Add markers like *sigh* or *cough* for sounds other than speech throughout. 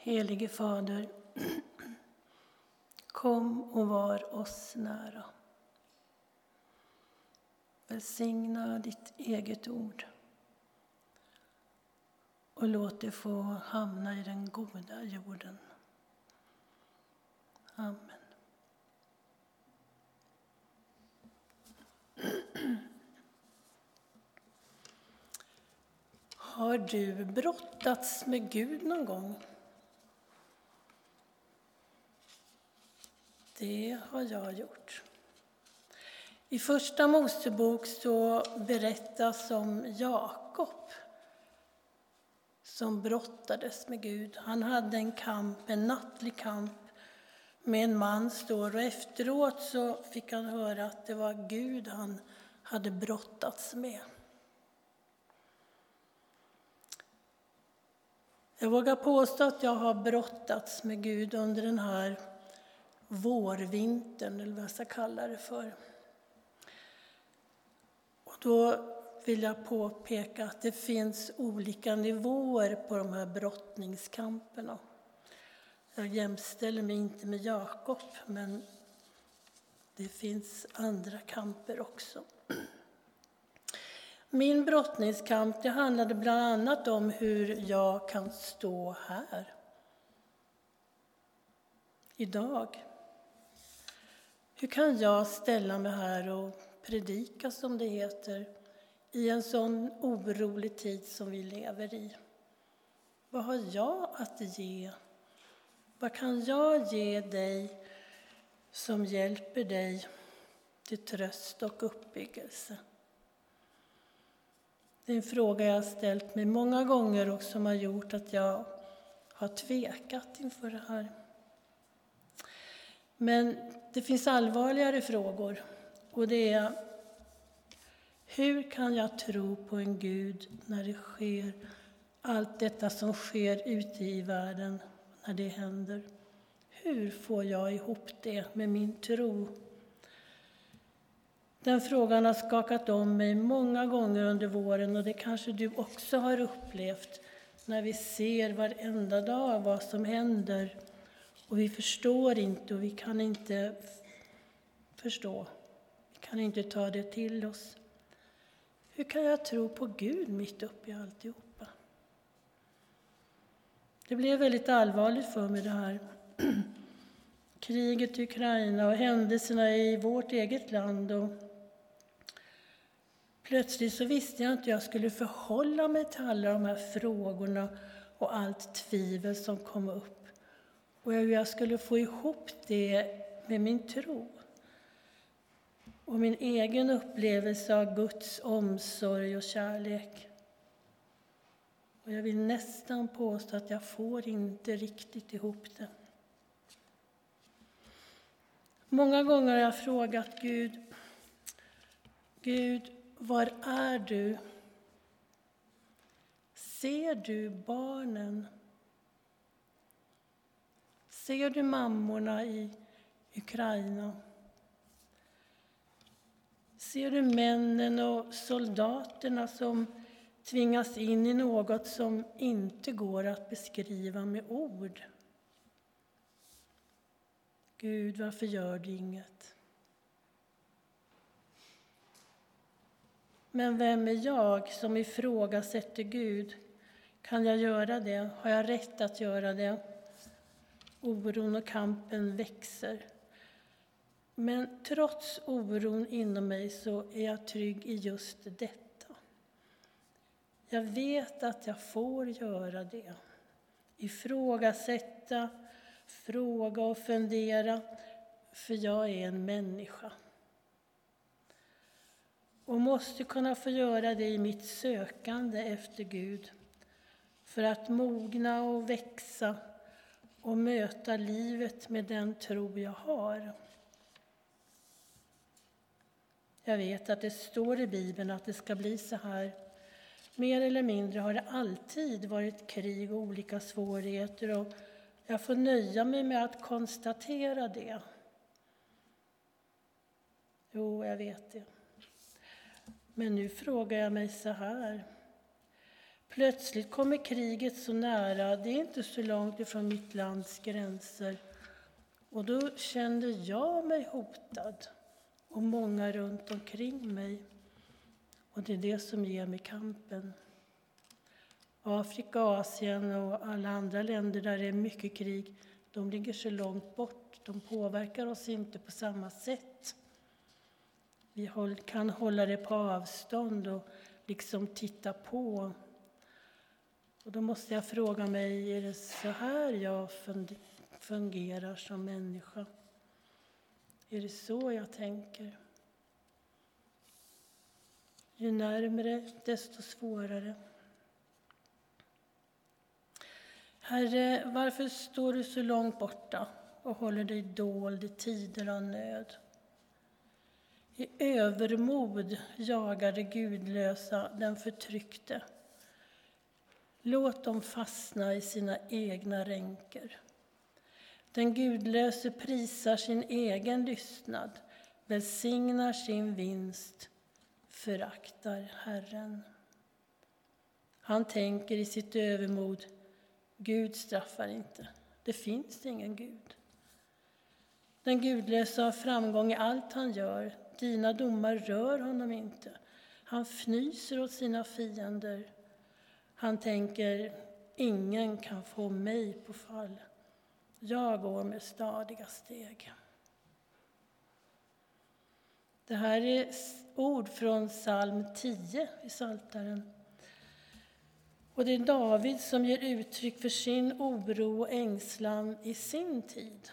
Helige Fader, kom och var oss nära. Välsigna ditt eget ord och låt det få hamna i den goda jorden. Amen. Har du brottats med Gud någon gång? Det har jag gjort. I Första Mosebok så berättas om Jakob som brottades med Gud. Han hade en kamp, en nattlig kamp med en man, står och efteråt så fick han höra att det var Gud han hade brottats med. Jag vågar påstå att jag har brottats med Gud under den här vårvintern, eller vad jag ska kalla det för. Och då vill jag påpeka att det finns olika nivåer på de här brottningskamperna. Jag jämställer mig inte med Jakob, men det finns andra kamper också. Min brottningskamp det handlade bland annat om hur jag kan stå här idag. Hur kan jag ställa mig här och predika, som det heter, i en sån orolig tid som vi lever i? Vad har jag att ge? Vad kan jag ge dig som hjälper dig till tröst och uppbyggelse? Det är en fråga jag har ställt mig många gånger och som har gjort att jag har tvekat inför det här. Men det finns allvarligare frågor och det är hur kan jag tro på en Gud när det sker allt detta som sker ute i världen, när det händer? Hur får jag ihop det med min tro? Den frågan har skakat om mig många gånger under våren och det kanske du också har upplevt när vi ser varenda dag vad som händer och vi förstår inte och vi kan inte förstå. Vi kan inte ta det till oss. Hur kan jag tro på Gud mitt uppe i alltihopa? Det blev väldigt allvarligt för mig det här. *clears throat* Kriget i Ukraina och händelserna i vårt eget land. Och plötsligt så visste jag inte hur jag skulle förhålla mig till alla de här frågorna och allt tvivel som kom upp. Och hur jag skulle få ihop det med min tro och min egen upplevelse av Guds omsorg och kärlek. Och jag vill nästan påstå att jag får inte riktigt ihop det. Många gånger har jag frågat Gud, Gud, var är du? Ser du barnen? Ser du mammorna i Ukraina? Ser du männen och soldaterna som tvingas in i något som inte går att beskriva med ord? Gud, varför gör du inget? Men vem är jag som ifrågasätter Gud? Kan jag göra det? Har jag rätt att göra det? Oron och kampen växer. Men trots oron inom mig så är jag trygg i just detta. Jag vet att jag får göra det. Ifrågasätta, fråga och fundera, för jag är en människa. Och måste kunna få göra det i mitt sökande efter Gud för att mogna och växa och möta livet med den tro jag har. Jag vet att det står i Bibeln att det ska bli så här. Mer eller mindre har det alltid varit krig och olika svårigheter och jag får nöja mig med att konstatera det. Jo, jag vet det. Men nu frågar jag mig så här. Plötsligt kommer kriget så nära, det är inte så långt ifrån mitt lands gränser. Och då kände jag mig hotad och många runt omkring mig. Och det är det som ger mig kampen. Afrika, Asien och alla andra länder där det är mycket krig, de ligger så långt bort. De påverkar oss inte på samma sätt. Vi kan hålla det på avstånd och liksom titta på. Och då måste jag fråga mig, är det så här jag fungerar som människa? Är det så jag tänker? Ju närmre, desto svårare. Herre, varför står du så långt borta och håller dig dold i tider av nöd? I övermod jagar det gudlösa den förtryckte. Låt dem fastna i sina egna ränker. Den gudlöse prisar sin egen lystnad, välsignar sin vinst, föraktar Herren. Han tänker i sitt övermod, Gud straffar inte, det finns ingen Gud. Den gudlöse har framgång i allt han gör, dina domar rör honom inte. Han fnyser åt sina fiender. Han tänker, ingen kan få mig på fall. Jag går med stadiga steg. Det här är ord från psalm 10 i Saltaren. Och det är David som ger uttryck för sin oro och ängslan i sin tid.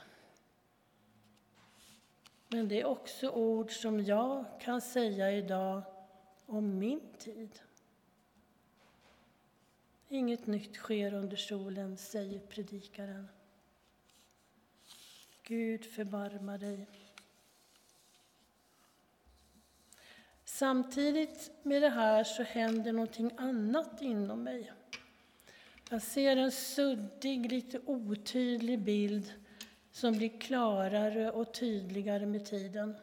Men det är också ord som jag kan säga idag om min tid. Inget nytt sker under solen, säger predikaren. Gud förbarma dig. Samtidigt med det här så händer någonting annat inom mig. Jag ser en suddig, lite otydlig bild som blir klarare och tydligare med tiden.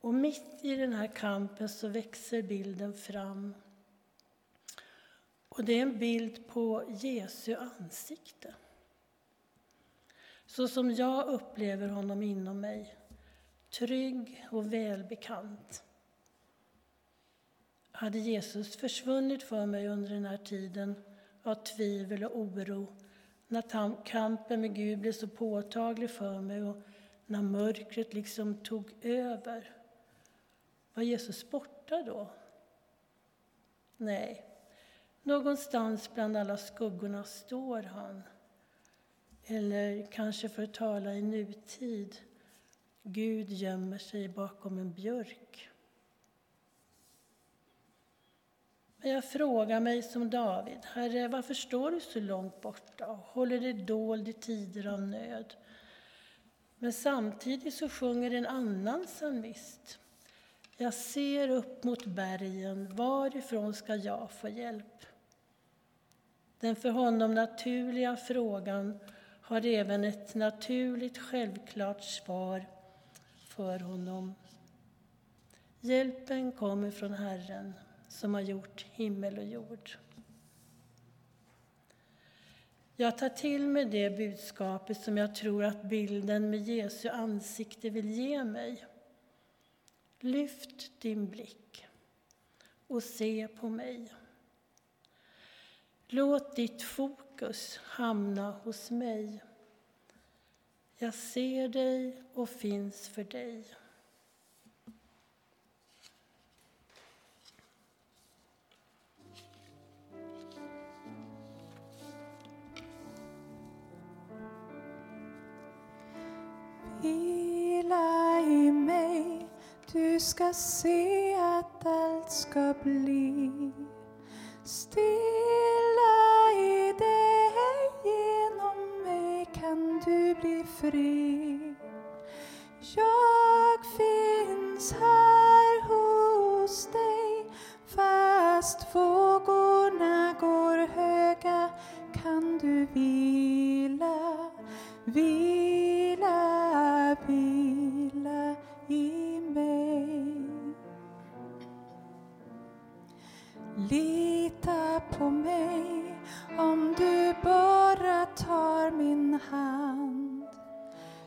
Och mitt i den här kampen så växer bilden fram. Och det är en bild på Jesu ansikte. Så som jag upplever honom inom mig, trygg och välbekant. Hade Jesus försvunnit för mig under den här tiden av tvivel och oro när kampen med Gud blev så påtaglig för mig och när mörkret liksom tog över. Var Jesus borta då? Nej, någonstans bland alla skuggorna står han. Eller kanske för att tala i nutid, Gud gömmer sig bakom en björk. Men jag frågar mig som David, Herre, varför står du så långt borta och håller dig dold i tider av nöd? Men samtidigt så sjunger en annan psalmist. Jag ser upp mot bergen, varifrån ska jag få hjälp? Den för honom naturliga frågan har även ett naturligt, självklart svar för honom. Hjälpen kommer från Herren som har gjort himmel och jord. Jag tar till mig det budskapet som jag tror att bilden med Jesu ansikte vill ge mig. Lyft din blick och se på mig. Låt ditt fokus hamna hos mig. Jag ser dig och finns för dig. Vila i mig, du ska se att allt ska bli stilla du bli fri. Jag finns här hos dig fast vågorna går höga kan du vila, vila, vila i mig. Lita på mig om du bara tar min hand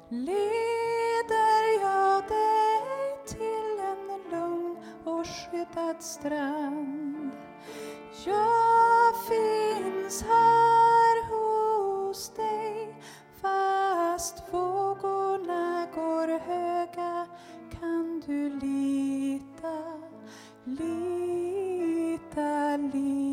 leder jag dig till en lugn och skyddad strand. Jag finns här hos dig fast vågorna går höga kan du lita, lita, lita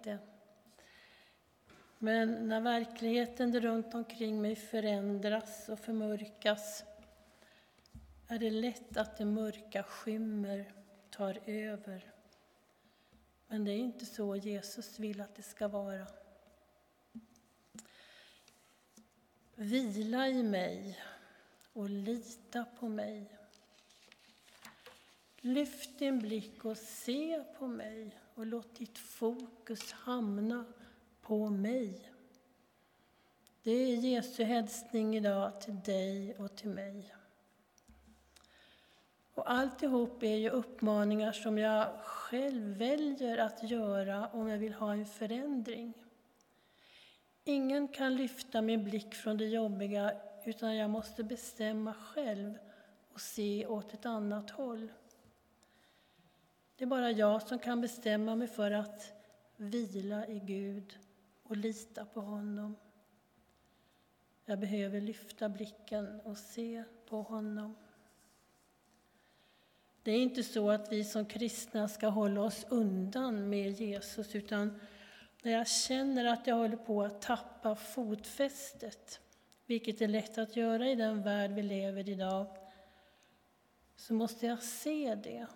inte. Men när verkligheten runt omkring mig förändras och förmörkas är det lätt att det mörka skymmer, tar över. Men det är inte så Jesus vill att det ska vara. Vila i mig och lita på mig. Lyft din blick och se på mig och låt ditt fokus hamna på mig. Det är Jesu hälsning idag till dig och till mig. Och alltihop är ju uppmaningar som jag själv väljer att göra om jag vill ha en förändring. Ingen kan lyfta min blick från det jobbiga utan jag måste bestämma själv och se åt ett annat håll. Det är bara jag som kan bestämma mig för att vila i Gud och lita på honom. Jag behöver lyfta blicken och se på honom. Det är inte så att vi som kristna ska hålla oss undan med Jesus utan när jag känner att jag håller på att tappa fotfästet, vilket är lätt att göra i den värld vi lever i idag, så måste jag se det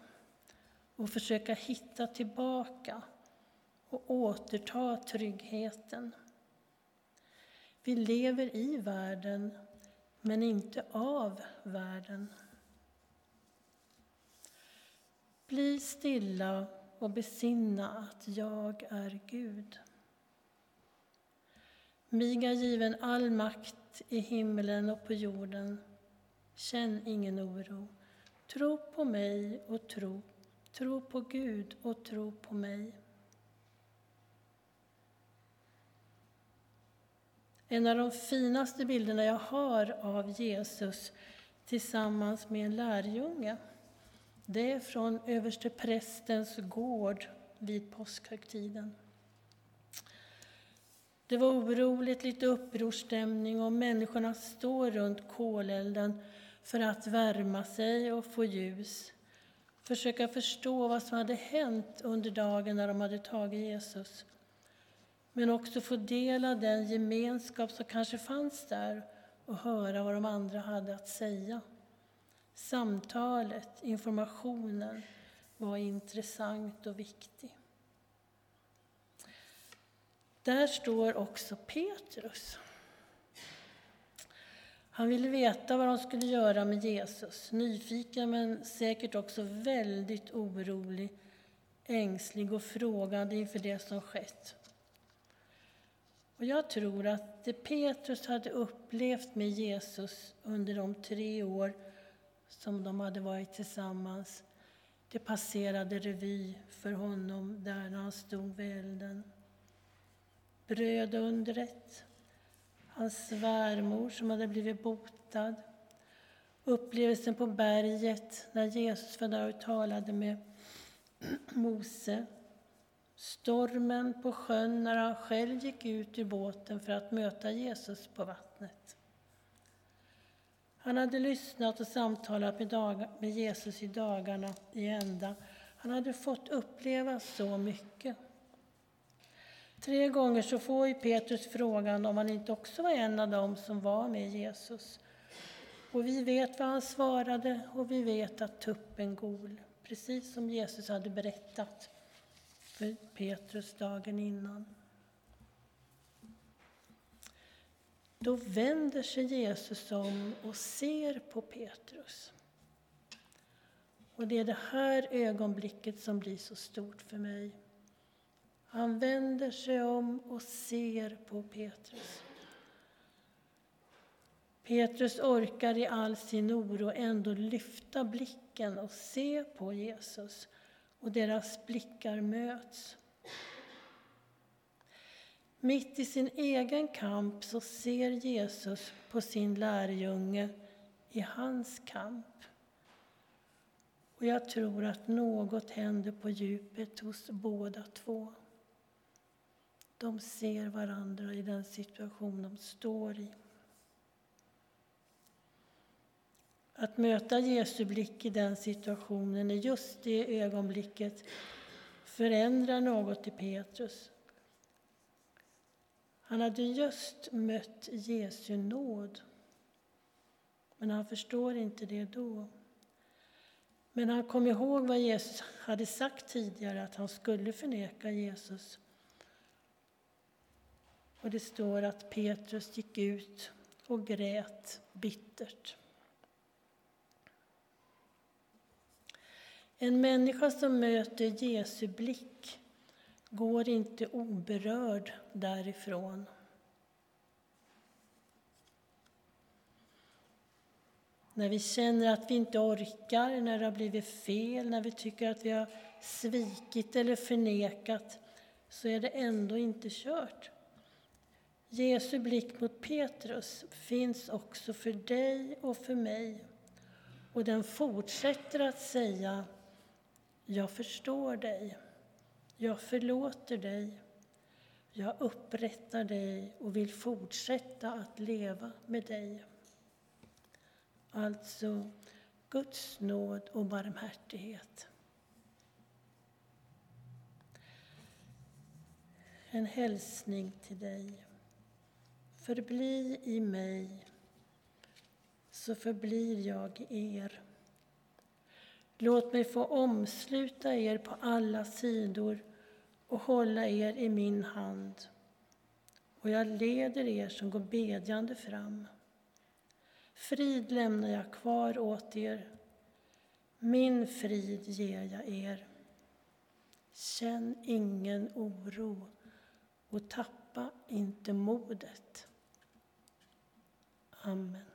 och försöka hitta tillbaka och återta tryggheten. Vi lever i världen, men inte av världen. Bli stilla och besinna att jag är Gud. Mig är given all makt i himlen och på jorden. Känn ingen oro. Tro på mig och tro. Tro på Gud och tro på mig. En av de finaste bilderna jag har av Jesus tillsammans med en lärjunge det är från översteprästens gård vid påskhögtiden. Det var oroligt, lite upprorsstämning och människorna står runt kolelden för att värma sig och få ljus. Försöka förstå vad som hade hänt under dagen när de hade tagit Jesus. Men också få del av den gemenskap som kanske fanns där och höra vad de andra hade att säga. Samtalet, informationen var intressant och viktig. Där står också Petrus. Han ville veta vad de skulle göra med Jesus. Nyfiken men säkert också väldigt orolig, ängslig och frågande inför det som skett. Och jag tror att det Petrus hade upplevt med Jesus under de tre år som de hade varit tillsammans, det passerade revy för honom där när han stod vid elden. Brödundret, hans svärmor som hade blivit botad, upplevelsen på berget när Jesus var där och talade med *clears throat* Mose, stormen på sjön när han själv gick ut ur båten för att möta Jesus på vattnet. Han hade lyssnat och samtalat med, dag, med Jesus i dagarna i ända. Han hade fått uppleva så mycket. Tre gånger så får ju Petrus frågan om han inte också var en av dem som var med Jesus. Och vi vet vad han svarade och vi vet att tuppen gol, precis som Jesus hade berättat för Petrus dagen innan. Då vänder sig Jesus om och ser på Petrus. Och det är det här ögonblicket som blir så stort för mig. Han vänder sig om och ser på Petrus. Petrus orkar i all sin oro ändå lyfta blicken och se på Jesus och deras blickar möts. Mitt i sin egen kamp så ser Jesus på sin lärjunge i hans kamp. Och jag tror att något händer på djupet hos båda två. De ser varandra i den situation de står i. Att möta Jesu blick i den situationen i just det ögonblicket förändrar något i Petrus. Han hade just mött Jesu nåd, men han förstår inte det då. Men han kom ihåg vad Jesus hade sagt tidigare, att han skulle förneka Jesus. Och det står att Petrus gick ut och grät bittert. En människa som möter Jesu blick går inte oberörd därifrån. När vi känner att vi inte orkar, när det har blivit fel, när vi tycker att vi har svikit eller förnekat, så är det ändå inte kört. Jesu blick mot Petrus finns också för dig och för mig. Och den fortsätter att säga jag förstår dig. Jag förlåter dig. Jag upprättar dig och vill fortsätta att leva med dig. Alltså Guds nåd och barmhärtighet. En hälsning till dig. Förbli i mig, så förblir jag i er. Låt mig få omsluta er på alla sidor och hålla er i min hand. Och jag leder er som går bedjande fram. Frid lämnar jag kvar åt er. Min frid ger jag er. Känn ingen oro och tappa inte modet. Amen.